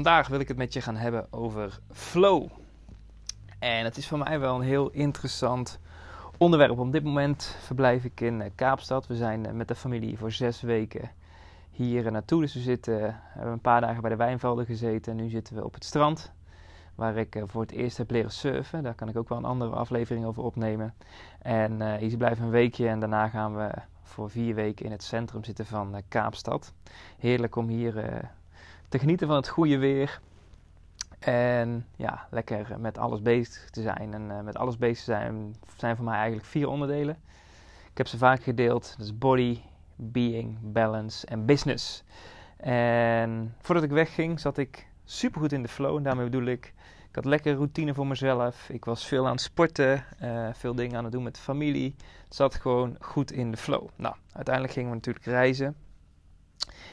Vandaag wil ik het met je gaan hebben over flow. En het is voor mij wel een heel interessant onderwerp. Op dit moment verblijf ik in eh, Kaapstad. We zijn eh, met de familie voor zes weken hier naartoe. Dus we zitten, hebben een paar dagen bij de wijnvelden gezeten. En nu zitten we op het strand. Waar ik eh, voor het eerst heb leren surfen. Daar kan ik ook wel een andere aflevering over opnemen. En uh, hier blijven een weekje. En daarna gaan we voor vier weken in het centrum zitten van Kaapstad. Heerlijk om hier te genieten van het goede weer. En ja, lekker met alles bezig te zijn. En uh, met alles bezig zijn zijn voor mij eigenlijk vier onderdelen. Ik heb ze vaak gedeeld. Dat is body, being, balance en business. En voordat ik wegging zat ik super goed in de flow. En daarmee bedoel ik, ik had lekker routine voor mezelf. Ik was veel aan het sporten, uh, veel dingen aan het doen met familie. Zat gewoon goed in de flow. Nou, uiteindelijk gingen we natuurlijk reizen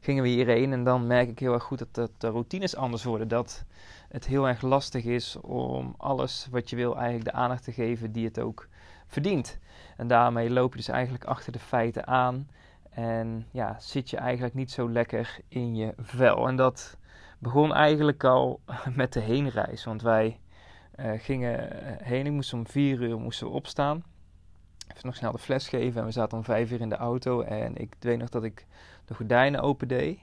gingen we hierheen. En dan merk ik heel erg goed dat, dat de routines anders worden. Dat het heel erg lastig is om alles wat je wil eigenlijk de aandacht te geven die het ook verdient. En daarmee loop je dus eigenlijk achter de feiten aan. En ja, zit je eigenlijk niet zo lekker in je vel. En dat begon eigenlijk al met de heenreis. Want wij uh, gingen heen. Ik moest om vier uur moesten we opstaan. Even nog snel de fles geven. En we zaten om vijf uur in de auto. En ik weet nog dat ik de gordijnen open deed.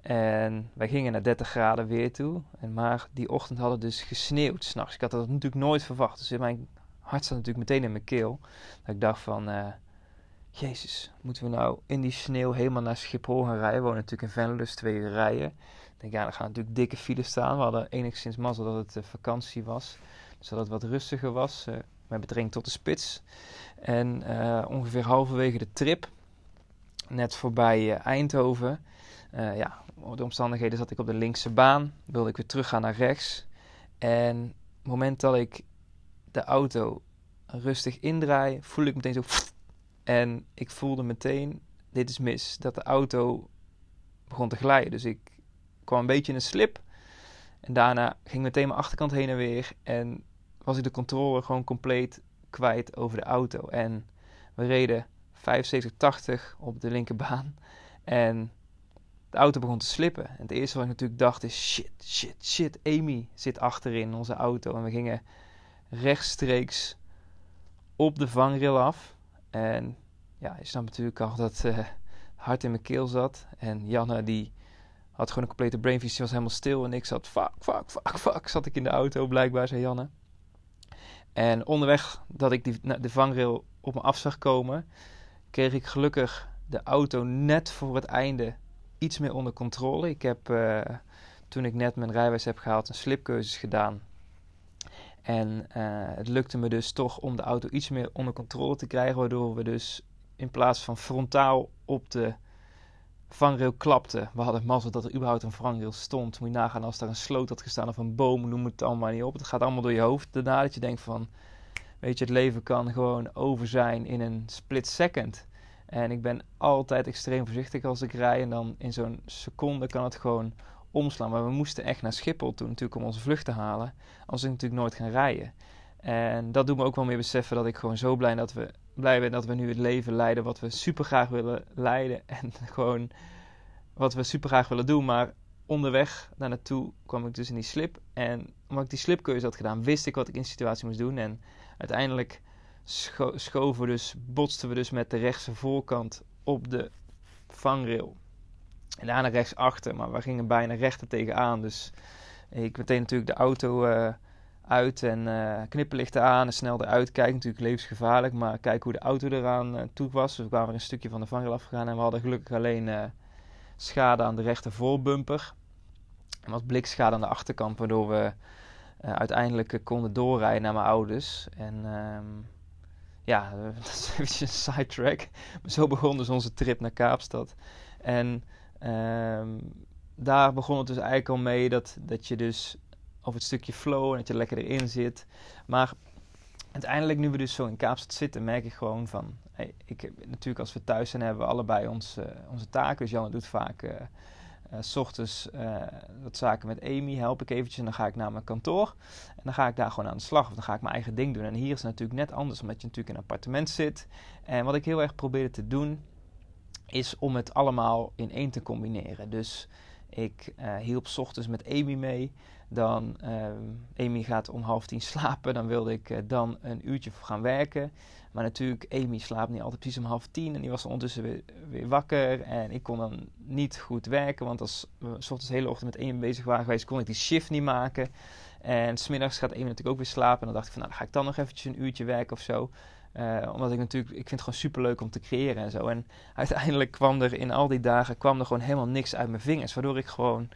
En wij gingen naar 30 graden weer toe. En maar die ochtend had het dus gesneeuwd s'nachts. Ik had dat natuurlijk nooit verwacht. Dus mijn hart zat natuurlijk meteen in mijn keel. Dat ik dacht van... Uh, Jezus, moeten we nou in die sneeuw helemaal naar Schiphol gaan rijden? We wonen natuurlijk in Venlo, dus twee uur rijden. Ik denk, ja, dan gaan natuurlijk dikke files staan. We hadden enigszins mazzel dat het uh, vakantie was. Dus dat het wat rustiger was. Uh, met betrekking tot de spits. En ongeveer halverwege de trip net voorbij eh, Eindhoven. Uh, ja, de omstandigheden zat ik op de linkse baan. Wilde ik weer teruggaan naar rechts. En op het moment dat ik de auto rustig indraai, voel ik meteen zo. En ik voelde meteen: dit is mis. Dat de auto begon te glijden. Dus ik kwam een beetje in een slip. En daarna ging meteen mijn achterkant heen en weer. En was ik de controle gewoon compleet kwijt over de auto. En we reden 75, 80 op de linkerbaan. En de auto begon te slippen. En het eerste wat ik natuurlijk dacht is: shit, shit, shit. Amy zit achterin onze auto. En we gingen rechtstreeks op de vangrail af. En ja, je snapt natuurlijk al dat uh, hart in mijn keel zat. En Janne die had gewoon een complete brain was helemaal stil. En ik zat fuck, fuck, fuck, fuck. Zat ik in de auto blijkbaar, zei Janne. En onderweg dat ik die, de vangrail op me af zag komen kreeg ik gelukkig de auto net voor het einde iets meer onder controle. Ik heb uh, toen ik net mijn rijwijs heb gehaald een slipkeuzes gedaan. En uh, het lukte me dus toch om de auto iets meer onder controle te krijgen. Waardoor we dus in plaats van frontaal op de vangrail klapten. We hadden mazzel dat er überhaupt een vangrail stond. Moet je nagaan als daar een sloot had gestaan of een boom. Noem het allemaal niet op. Het gaat allemaal door je hoofd. Daarna dat je denkt van Weet je, het leven kan gewoon over zijn in een split second. En ik ben altijd extreem voorzichtig als ik rij. En dan in zo'n seconde kan het gewoon omslaan. Maar we moesten echt naar Schiphol toen natuurlijk om onze vlucht te halen. Als ik natuurlijk nooit gaan rijden. En dat doet me ook wel meer beseffen dat ik gewoon zo blij, dat we, blij ben dat we nu het leven leiden wat we super graag willen leiden. En gewoon wat we super graag willen doen. Maar onderweg daar naartoe kwam ik dus in die slip. En omdat ik die slipkeuze had gedaan, wist ik wat ik in de situatie moest doen. En uiteindelijk scho schoven we dus, botsten we dus met de rechtse voorkant op de vangrail. En daarna rechts achter, maar we gingen bijna rechter tegenaan. Dus ik meteen natuurlijk de auto uh, uit en uh, knipperlichten aan en snel eruit. Kijk, natuurlijk levensgevaarlijk, maar kijk hoe de auto eraan uh, toe was. We kwamen er een stukje van de vangrail afgegaan en we hadden gelukkig alleen schade aan de rechter voorbumper. En wat blikschade aan de achterkant, waardoor we uiteindelijk konden doorrijden naar mijn ouders. En um, ja, dat is eventjes een sidetrack. Maar zo begon dus onze trip naar Kaapstad. En ehm, daar begon het dus eigenlijk al mee dat, dat je dus over het stukje flow en dat je lekker erin zit. Maar uiteindelijk, nu we dus zo in Kaapstad zitten, merk ik gewoon van... Hey, ik, natuurlijk als we thuis zijn hebben we allebei ons, uh, onze taken. Dus Janne doet vaak... Uh, s ochtends wat zaken met Amy, help ik eventjes en dan ga ik naar mijn kantoor. En dan ga ik daar gewoon aan de slag of dan ga ik mijn eigen ding doen. En hier is het natuurlijk net anders, omdat je natuurlijk in een appartement zit. En wat ik heel erg probeerde te doen, is om het allemaal in één te combineren. Dus ik uh, hielp ochtends met Amy mee. Dan, Amy gaat om half tien slapen. Dan wilde ik dan een uurtje gaan werken. Maar natuurlijk, Amy slaapt niet altijd precies om half tien. En die was ondertussen weer, wakker. En ik kon dan niet goed werken. Want als we ochtends de hele ochtend met Amy bezig waren geweest, kon ik die shift niet maken. En smiddags gaat Amy natuurlijk ook weer slapen. En dan dacht ik van, nou, dan ga ik dan nog eventjes een uurtje werken of zo. Uh, omdat ik natuurlijk, ik vind het gewoon super leuk om te creëren en zo. En uiteindelijk kwam er in al die dagen, kwam er gewoon helemaal niks uit mijn vingers. Waardoor ik gewoon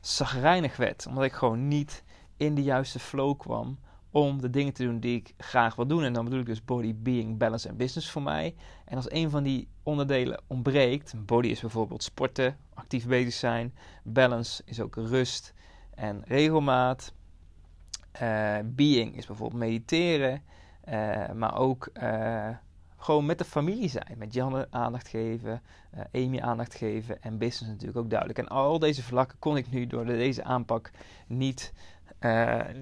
zagrijnig werd. Omdat ik gewoon niet in de juiste flow kwam om de dingen te doen die ik graag wil doen. En dan bedoel ik dus body, being, balance en business voor mij. En als een van die onderdelen ontbreekt, body is bijvoorbeeld sporten, actief bezig zijn. Balance is ook rust en regelmaat. Uh, being is bijvoorbeeld mediteren. Uh, maar ook uh, gewoon met de familie zijn. Met Janne aandacht geven, Amy aandacht geven en business natuurlijk ook duidelijk. En al deze vlakken kon ik nu door deze aanpak niet,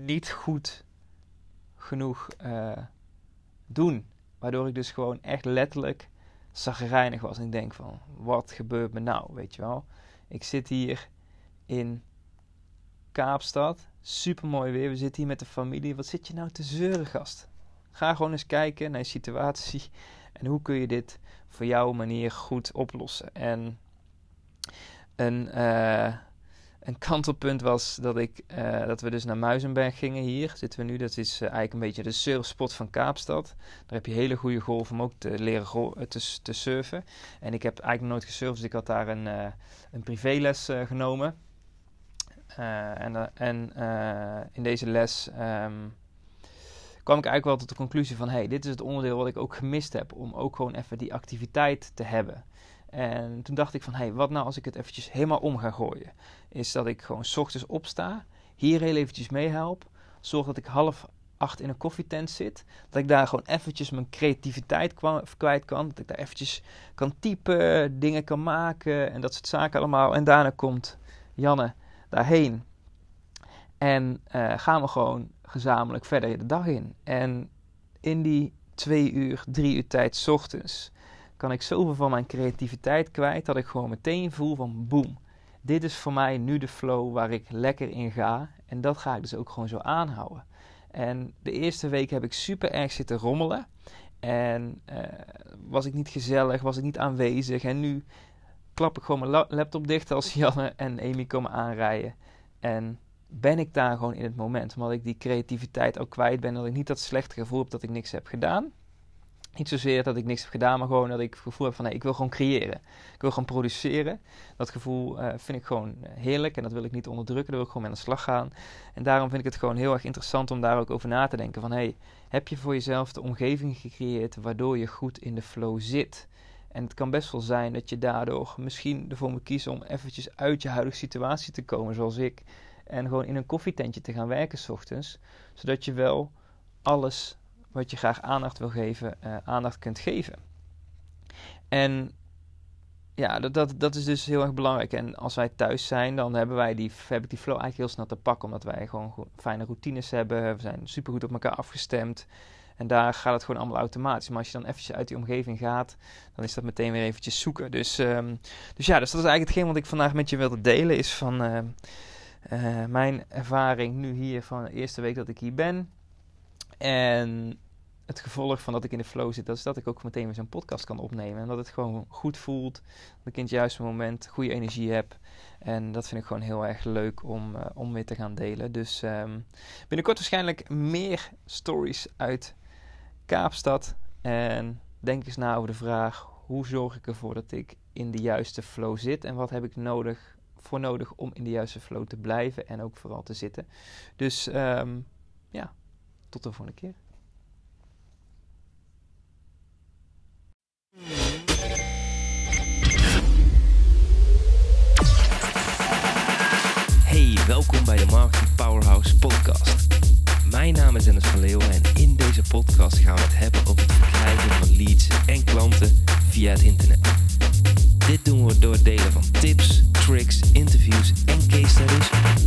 niet goed genoeg uh, doen. Waardoor ik dus gewoon echt letterlijk zagrijnig was. En ik denk van, wat gebeurt me nou, weet je wel. Ik zit hier in Kaapstad. Super mooi weer. We zitten hier met de familie. Wat zit je nou te zeuren, gast? Ga gewoon eens kijken naar je situatie. En hoe kun je dit voor jouw manier goed oplossen. En een... Uh, een kantelpunt was dat, ik, uh, dat we dus naar Muizenberg gingen. Hier zitten we nu. Dat is uh, eigenlijk een beetje de surfspot van Kaapstad. Daar heb je hele goede golven om ook te leren eh, te, te, surfen. En ik heb eigenlijk nooit gesurfd, dus ik had daar een, een privéles genomen. en en in deze les um, kwam ik eigenlijk wel tot de conclusie van... hey, dit is het onderdeel wat ik ook gemist heb. Om ook gewoon even die activiteit te hebben. En toen dacht ik van, hé, hey, wat nou als ik het eventjes helemaal om ga gooien? Is dat ik gewoon s ochtends opsta, hier heel eventjes meehelp, zorg dat ik half acht in een koffietent zit, dat ik daar gewoon eventjes mijn creativiteit kwijt kan, dat ik daar eventjes kan typen, dingen kan maken en dat soort zaken allemaal. En daarna komt Janne daarheen en uh, gaan we gewoon gezamenlijk verder de dag in. En in die twee uur, drie uur tijd s ochtends kan ik zoveel van mijn creativiteit kwijt dat ik gewoon meteen voel van boem. Dit is voor mij nu de flow waar ik lekker in ga. En dat ga ik dus ook gewoon zo aanhouden. En de eerste week heb ik super erg zitten rommelen. En uh, was ik niet gezellig, was ik niet aanwezig. En nu klap ik gewoon mijn laptop dicht als Janne en Amy komen aanrijden. En ben ik daar gewoon in het moment. Omdat ik die creativiteit ook kwijt ben. Dat ik niet dat slechte gevoel heb dat ik niks heb gedaan. Niet zozeer dat ik niks heb gedaan, maar gewoon dat ik het gevoel heb van nee, ik wil gewoon creëren. Ik wil gewoon produceren. Dat gevoel uh, vind ik gewoon eh, heerlijk en dat wil ik niet onderdrukken. Daar wil ik gewoon mee aan de slag gaan. En daarom vind ik het gewoon heel erg interessant om daar ook over na te denken. Van hey, heb je voor jezelf de omgeving gecreëerd waardoor je goed in de flow zit? En het kan best wel zijn dat je daardoor misschien ervoor moet kiezen om eventjes uit je huidige situatie te komen, zoals ik. En gewoon in een koffietentje te gaan werken s ochtends. Zodat je wel alles wat je graag aandacht wil geven, uh, aandacht kunt geven. En ja, dat, dat, dat is dus heel erg belangrijk. En als wij thuis zijn, dan hebben wij die, heb ik die flow eigenlijk heel snel te pakken. Omdat wij gewoon fijne routines hebben. We zijn super goed op elkaar afgestemd. En daar gaat het gewoon allemaal automatisch. Maar als je dan eventjes uit die omgeving gaat, dan is dat meteen weer eventjes zoeken. Dus, um, dus ja, dus dat is eigenlijk hetgeen wat ik vandaag met je wilde delen. Is van uh, uh, mijn ervaring nu hier van de eerste week dat ik hier ben. En het gevolg van dat ik in de flow zit, dat is dat ik ook meteen weer zo'n podcast kan opnemen. En dat het gewoon goed voelt. Dat ik in het juiste moment goede energie heb. En dat vind ik gewoon heel erg leuk om, uh, om weer te gaan delen. Dus um, binnenkort waarschijnlijk meer stories uit Kaapstad. En denk eens na over de vraag: hoe zorg ik ervoor dat ik in de juiste flow zit? En wat heb ik nodig voor nodig om in de juiste flow te blijven en ook vooral te zitten. Dus ehm, ja, tot de volgende keer. Hey, welkom bij de Marketing Powerhouse podcast. Mijn naam is Dennis van Leeuwen en in deze podcast gaan we het hebben over het verkrijgen van leads en klanten via het internet. Dit doen we door het delen van tips, tricks, interviews en case studies.